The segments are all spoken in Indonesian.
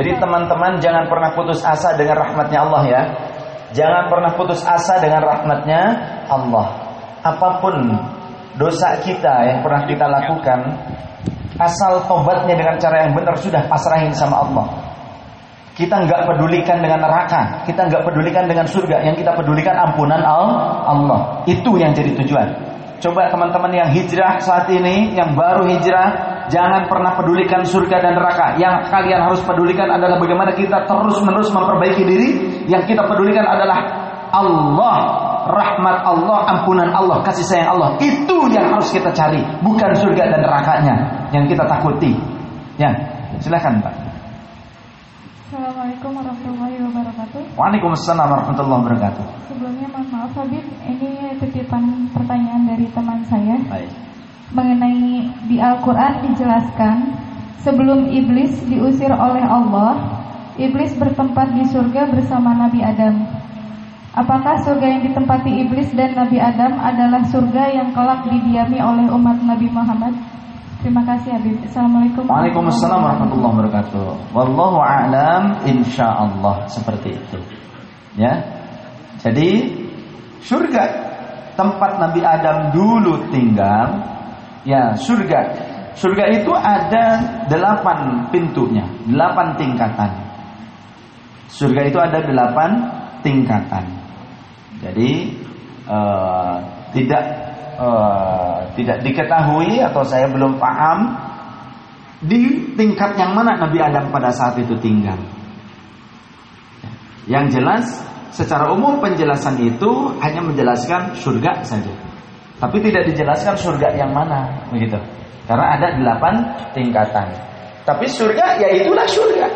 Jadi teman-teman jangan pernah putus asa dengan rahmatnya Allah ya. Jangan pernah putus asa dengan rahmatnya Allah. Apa pun dosa kita yang pernah kita lakukan, asal tobatnya dengan cara yang benar sudah pasrahin sama Allah. Kita nggak pedulikan dengan neraka, kita nggak pedulikan dengan surga, yang kita pedulikan ampunan Allah. Itu yang jadi tujuan. Coba teman-teman yang hijrah saat ini, yang baru hijrah, jangan pernah pedulikan surga dan neraka. Yang kalian harus pedulikan adalah bagaimana kita terus-menerus memperbaiki diri. Yang kita pedulikan adalah Allah, rahmat Allah, ampunan Allah, kasih sayang Allah. Itu yang harus kita cari, bukan surga dan nerakanya yang kita takuti. Ya, silakan Pak. Assalamualaikum warahmatullahi wabarakatuh. Waalaikumsalam warahmatullahi wabarakatuh. Sebelumnya mohon maaf Habib, ini titipan pertanyaan dari teman saya. Baik. Mengenai di Al-Qur'an dijelaskan sebelum iblis diusir oleh Allah, iblis bertempat di surga bersama Nabi Adam. Apakah surga yang ditempati iblis dan Nabi Adam adalah surga yang kelak didiami oleh umat Nabi Muhammad? Terima kasih Habib. Assalamualaikum Waalaikumsalam warahmatullahi wabarakatuh. Wallahu a'lam insyaallah seperti itu. Ya. Jadi surga tempat Nabi Adam dulu tinggal ya surga. Surga itu ada delapan pintunya, delapan tingkatan. Surga itu ada delapan tingkatan. Jadi uh, tidak uh, tidak diketahui atau saya belum paham di tingkat yang mana Nabi Adam pada saat itu tinggal. Yang jelas secara umum penjelasan itu hanya menjelaskan surga saja. Tapi tidak dijelaskan surga yang mana begitu. Karena ada delapan tingkatan. Tapi surga ya itulah surga.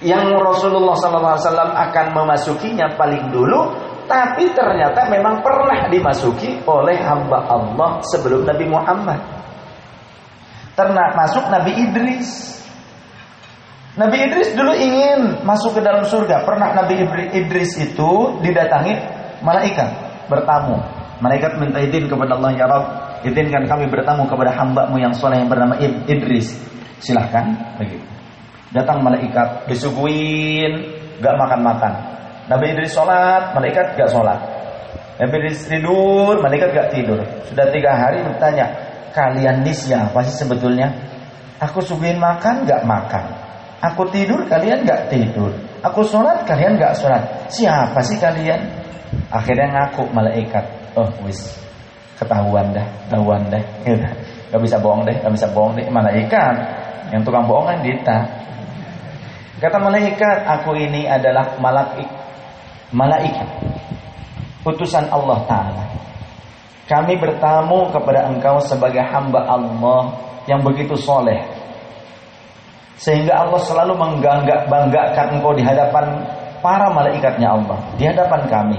Yang Rasulullah SAW akan memasukinya paling dulu tapi ternyata memang pernah dimasuki oleh hamba Allah sebelum Nabi Muhammad. Ternak masuk Nabi Idris. Nabi Idris dulu ingin masuk ke dalam surga. Pernah Nabi Idris itu didatangi malaikat bertamu. Malaikat minta izin kepada Allah ya Rabb, izinkan kami bertamu kepada hambamu yang soleh yang bernama Idris. Silahkan begitu. Datang malaikat disuguhin, gak makan-makan. Nabi Idris sholat, malaikat gak sholat. Nabi Idris tidur, malaikat gak tidur. Sudah tiga hari bertanya, kalian ini siapa sih sebetulnya? Aku suguhin makan gak makan. Aku tidur, kalian gak tidur. Aku sholat, kalian gak sholat. Siapa sih kalian? Akhirnya ngaku malaikat. Oh wis, ketahuan dah, ketahuan dah. Gak bisa bohong deh, gak bisa bohong deh. Malaikat yang tukang bohongan Dita. Kata malaikat, aku ini adalah malaikat malaikat utusan Allah taala. Kami bertamu kepada engkau sebagai hamba Allah yang begitu soleh. Sehingga Allah selalu menggangga banggakan engkau di hadapan para malaikatnya Allah, di hadapan kami.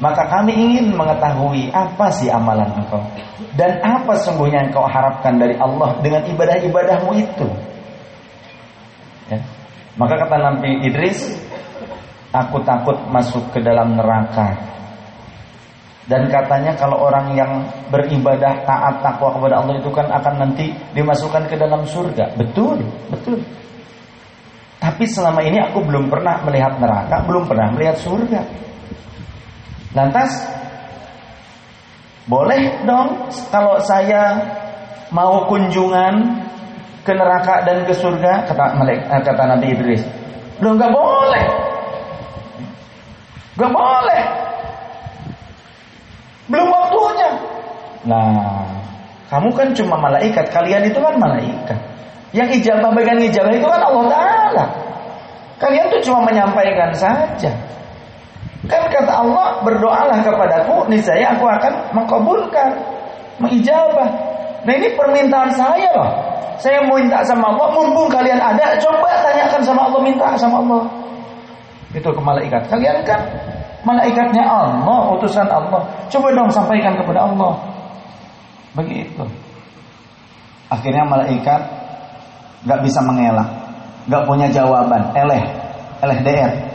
Maka kami ingin mengetahui apa sih amalan engkau dan apa sungguhnya engkau harapkan dari Allah dengan ibadah-ibadahmu itu. Ya. Maka kata Nabi Idris, aku takut masuk ke dalam neraka. Dan katanya kalau orang yang beribadah taat takwa kepada Allah itu kan akan nanti dimasukkan ke dalam surga. Betul, betul. Tapi selama ini aku belum pernah melihat neraka, belum pernah melihat surga. Lantas boleh dong kalau saya mau kunjungan ke neraka dan ke surga kata kata Nabi Idris. Belum nggak boleh. Gak boleh. Belum waktunya. Nah, kamu kan cuma malaikat. Kalian itu kan malaikat. Yang ijabah bagian ijabah itu kan Allah Ta'ala. Kalian tuh cuma menyampaikan saja. Kan kata Allah, berdoalah kepadaku, niscaya aku akan mengkabulkan, mengijabah. Nah ini permintaan saya loh. Saya mau minta sama Allah, mumpung kalian ada, coba tanyakan sama Allah, minta sama Allah. Itu ke malaikat. Kalian kan malaikatnya Allah, utusan Allah. Coba dong sampaikan kepada Allah. Begitu. Akhirnya malaikat nggak bisa mengelak, nggak punya jawaban, eleh, eleh der.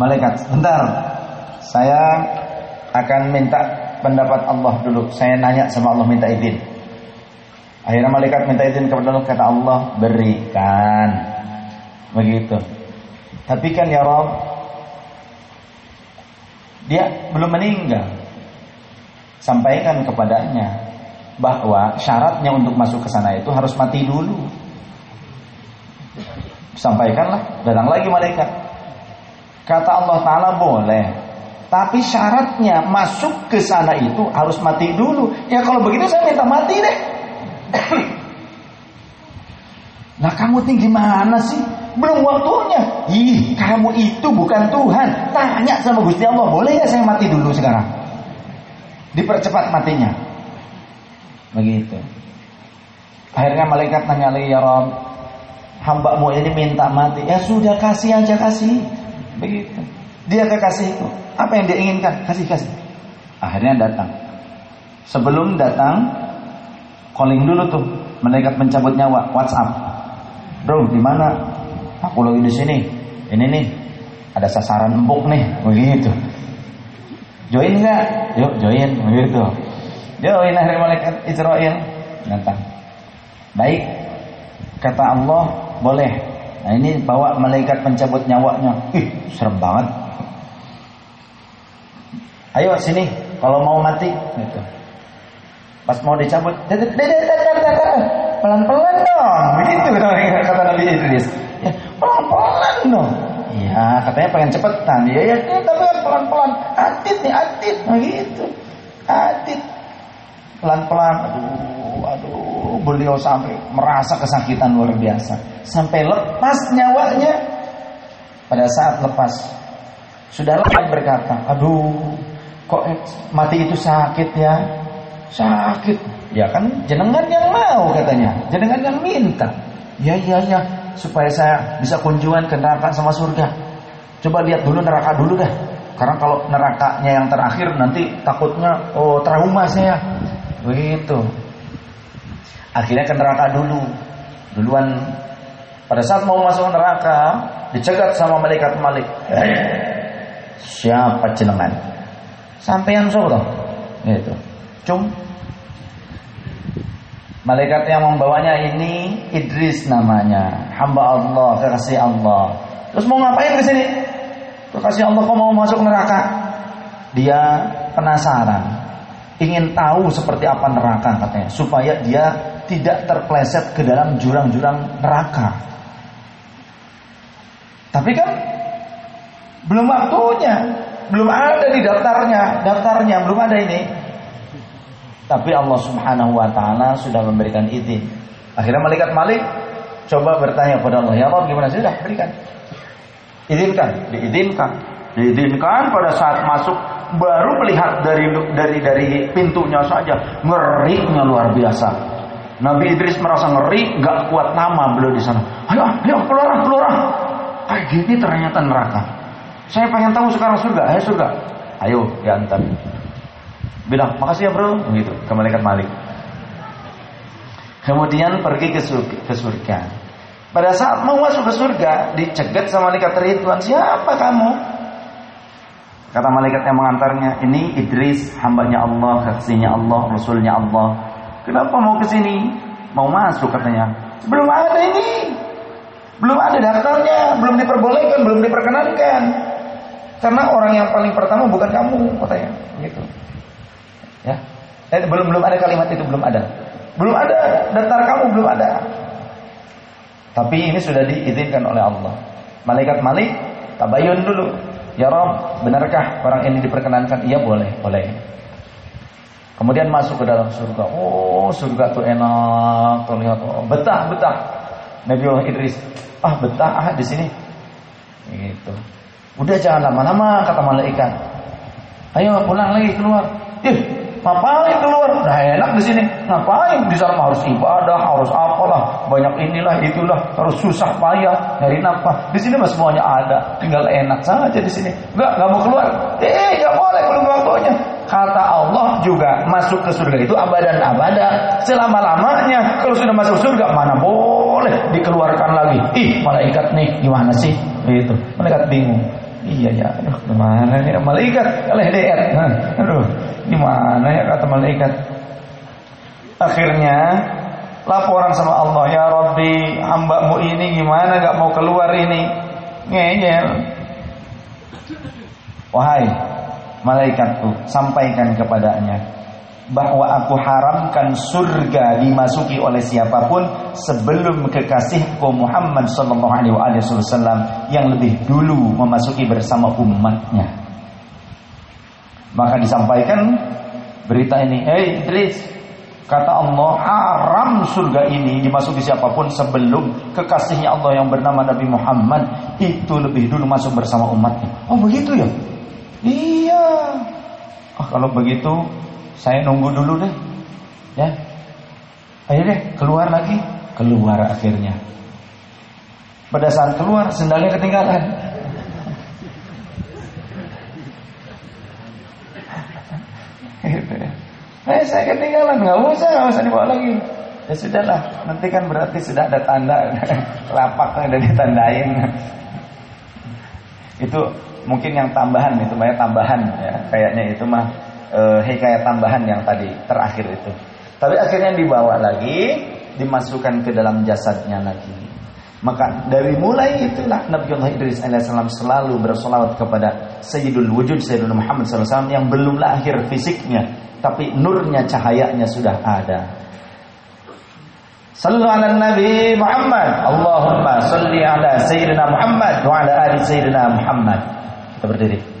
Malaikat, bentar, saya akan minta pendapat Allah dulu. Saya nanya sama Allah minta izin. Akhirnya malaikat minta izin kepada Allah kata Allah berikan. Begitu. Tapi kan ya Rob dia belum meninggal. Sampaikan kepadanya bahwa syaratnya untuk masuk ke sana itu harus mati dulu. Sampaikanlah, datang lagi malaikat. Kata Allah Ta'ala boleh. Tapi syaratnya masuk ke sana itu harus mati dulu. Ya kalau begitu saya minta mati deh. nah kamu tinggi mana sih? Belum waktunya. Ih, kamu itu bukan Tuhan. Tanya sama Gusti Allah, boleh ya saya mati dulu sekarang? Dipercepat matinya. Begitu. Akhirnya malaikat nanya lagi ya Rob, hambamu ini minta mati. Ya sudah kasih aja kasih. Begitu. Dia kekasih itu. Apa yang dia inginkan? Kasih kasih. Akhirnya datang. Sebelum datang, calling dulu tuh. Malaikat mencabut nyawa. WhatsApp. Bro, di mana? Aku lagi di sini. Ini nih. Ada sasaran empuk nih. Begitu. Join nggak? Yuk join. Begitu. Join akhirnya malaikat Israel. Datang. Baik. Kata Allah, boleh. Nah ini bawa malaikat pencabut nyawanya. Ih, serem banget. Ayo sini, kalau mau mati, gitu. Pas mau dicabut, pelan-pelan dong, begitu kata Nabi Idris. Ya, pelan-pelan dong. Ya, katanya pengen cepetan. Ya, ya, tapi kan pelan-pelan. Atit nih, atit, begitu. Atit, pelan-pelan. Beliau sampai merasa kesakitan luar biasa. Sampai lepas nyawanya. Pada saat lepas, sudah lepas berkata, aduh, kok mati itu sakit ya? Sakit. Ya kan jenengan yang mau katanya. Jenengan yang minta. Ya ya ya supaya saya bisa kunjungan ke neraka sama surga. Coba lihat dulu neraka dulu dah. Karena kalau nerakanya yang terakhir nanti takutnya oh trauma saya. Begitu. Akhirnya ke neraka dulu. Duluan pada saat mau masuk neraka dicegat sama malaikat malik. Eh, siapa jenengan? Sampean solo. Gitu. Cum. Malaikat yang membawanya ini Idris namanya, hamba Allah, kekasih Allah. Terus mau ngapain ke sini? Kekasih Allah kok mau masuk neraka? Dia penasaran, ingin tahu seperti apa neraka katanya, supaya dia tidak terpleset ke dalam jurang-jurang neraka. Tapi kan belum waktunya, belum ada di daftarnya, daftarnya belum ada ini. Tapi Allah Subhanahu wa taala sudah memberikan izin. Akhirnya malaikat Malik coba bertanya kepada Allah, "Ya Allah, gimana sudah berikan?" Izinkan, diizinkan. Diizinkan pada saat masuk baru melihat dari dari dari pintunya saja ngerinya luar biasa. Nabi Idris merasa ngeri, nggak kuat nama beliau di sana. Ayo, ayo keluar, keluar. Kayak gini ternyata neraka. Saya pengen tahu sekarang surga, ayo surga. Ayo diantar bilang makasih ya bro gitu ke malaikat Malik kemudian pergi ke surga, ke surga pada saat mau masuk ke surga dicegat sama malaikat Ridwan siapa kamu kata malaikat yang mengantarnya ini Idris hambanya Allah kasihnya Allah Rasulnya Allah kenapa mau ke sini mau masuk katanya belum ada ini belum ada daftarnya belum diperbolehkan belum diperkenankan karena orang yang paling pertama bukan kamu katanya gitu Ya. Eh, belum belum ada kalimat itu belum ada. Belum ada daftar kamu belum ada. Tapi ini sudah diizinkan oleh Allah. Malaikat Malik tabayun dulu. Ya Rob, benarkah orang ini diperkenankan? Iya boleh, boleh. Kemudian masuk ke dalam surga. Oh, surga tuh enak. Tuh lihat, oh, betah, betah. Nabi Allah Idris, ah betah ah di sini. Gitu. Udah jangan lama-lama kata malaikat. Ayo pulang lagi keluar. Ih, Ngapain keluar? Udah enak di sini. Ngapain di sana harus ibadah, harus apalah, banyak inilah itulah, harus susah payah nyari nafkah. Di sini mah semuanya ada, tinggal enak saja di sini. Enggak, enggak mau keluar. Eh, enggak boleh belum waktunya. Kata Allah juga masuk ke surga itu abadan abada selama-lamanya. Kalau sudah masuk surga mana boleh dikeluarkan lagi. Ih, malaikat nih gimana sih? Itu. Malaikat bingung. Iya ya, aduh gimana ya malaikat LDR. Aduh, gimana ya kata malaikat. Akhirnya laporan sama Allah ya Rabbi hambamu ini gimana gak mau keluar ini ngeyel wahai malaikatku sampaikan kepadanya bahwa aku haramkan surga dimasuki oleh siapa pun sebelum kekasihku Muhammad wasallam yang lebih dulu memasuki bersama umatnya. Maka disampaikan berita ini, "Hei Idris, kata Allah haram surga ini dimasuki siapa pun sebelum kekasihnya Allah yang bernama Nabi Muhammad itu lebih dulu masuk bersama umatnya." Oh, begitu ya? Iya. Oh, kalau begitu saya nunggu dulu deh. Ya. Ayo deh, keluar lagi. Keluar akhirnya. Pada saat keluar, sendalnya ketinggalan. Eh, saya ketinggalan, nggak usah, nggak usah dibawa lagi. Ya sudahlah, nanti kan berarti sudah ada tanda lapak ada ditandain. itu mungkin yang tambahan itu banyak tambahan ya kayaknya itu mah uh, hikayat tambahan yang tadi terakhir itu. Tapi akhirnya dibawa lagi, dimasukkan ke dalam jasadnya lagi. Maka dari mulai itulah Nabi Allah Idris alaihissalam selalu bersolawat kepada Sayyidul Wujud Sayyidina Muhammad SAW yang belum lahir fisiknya, tapi nurnya cahayanya sudah ada. Sallu ala Nabi Muhammad. Allahumma salli ala Sayyidina Muhammad wa ala ali Sayyidina Muhammad. Kita berdiri.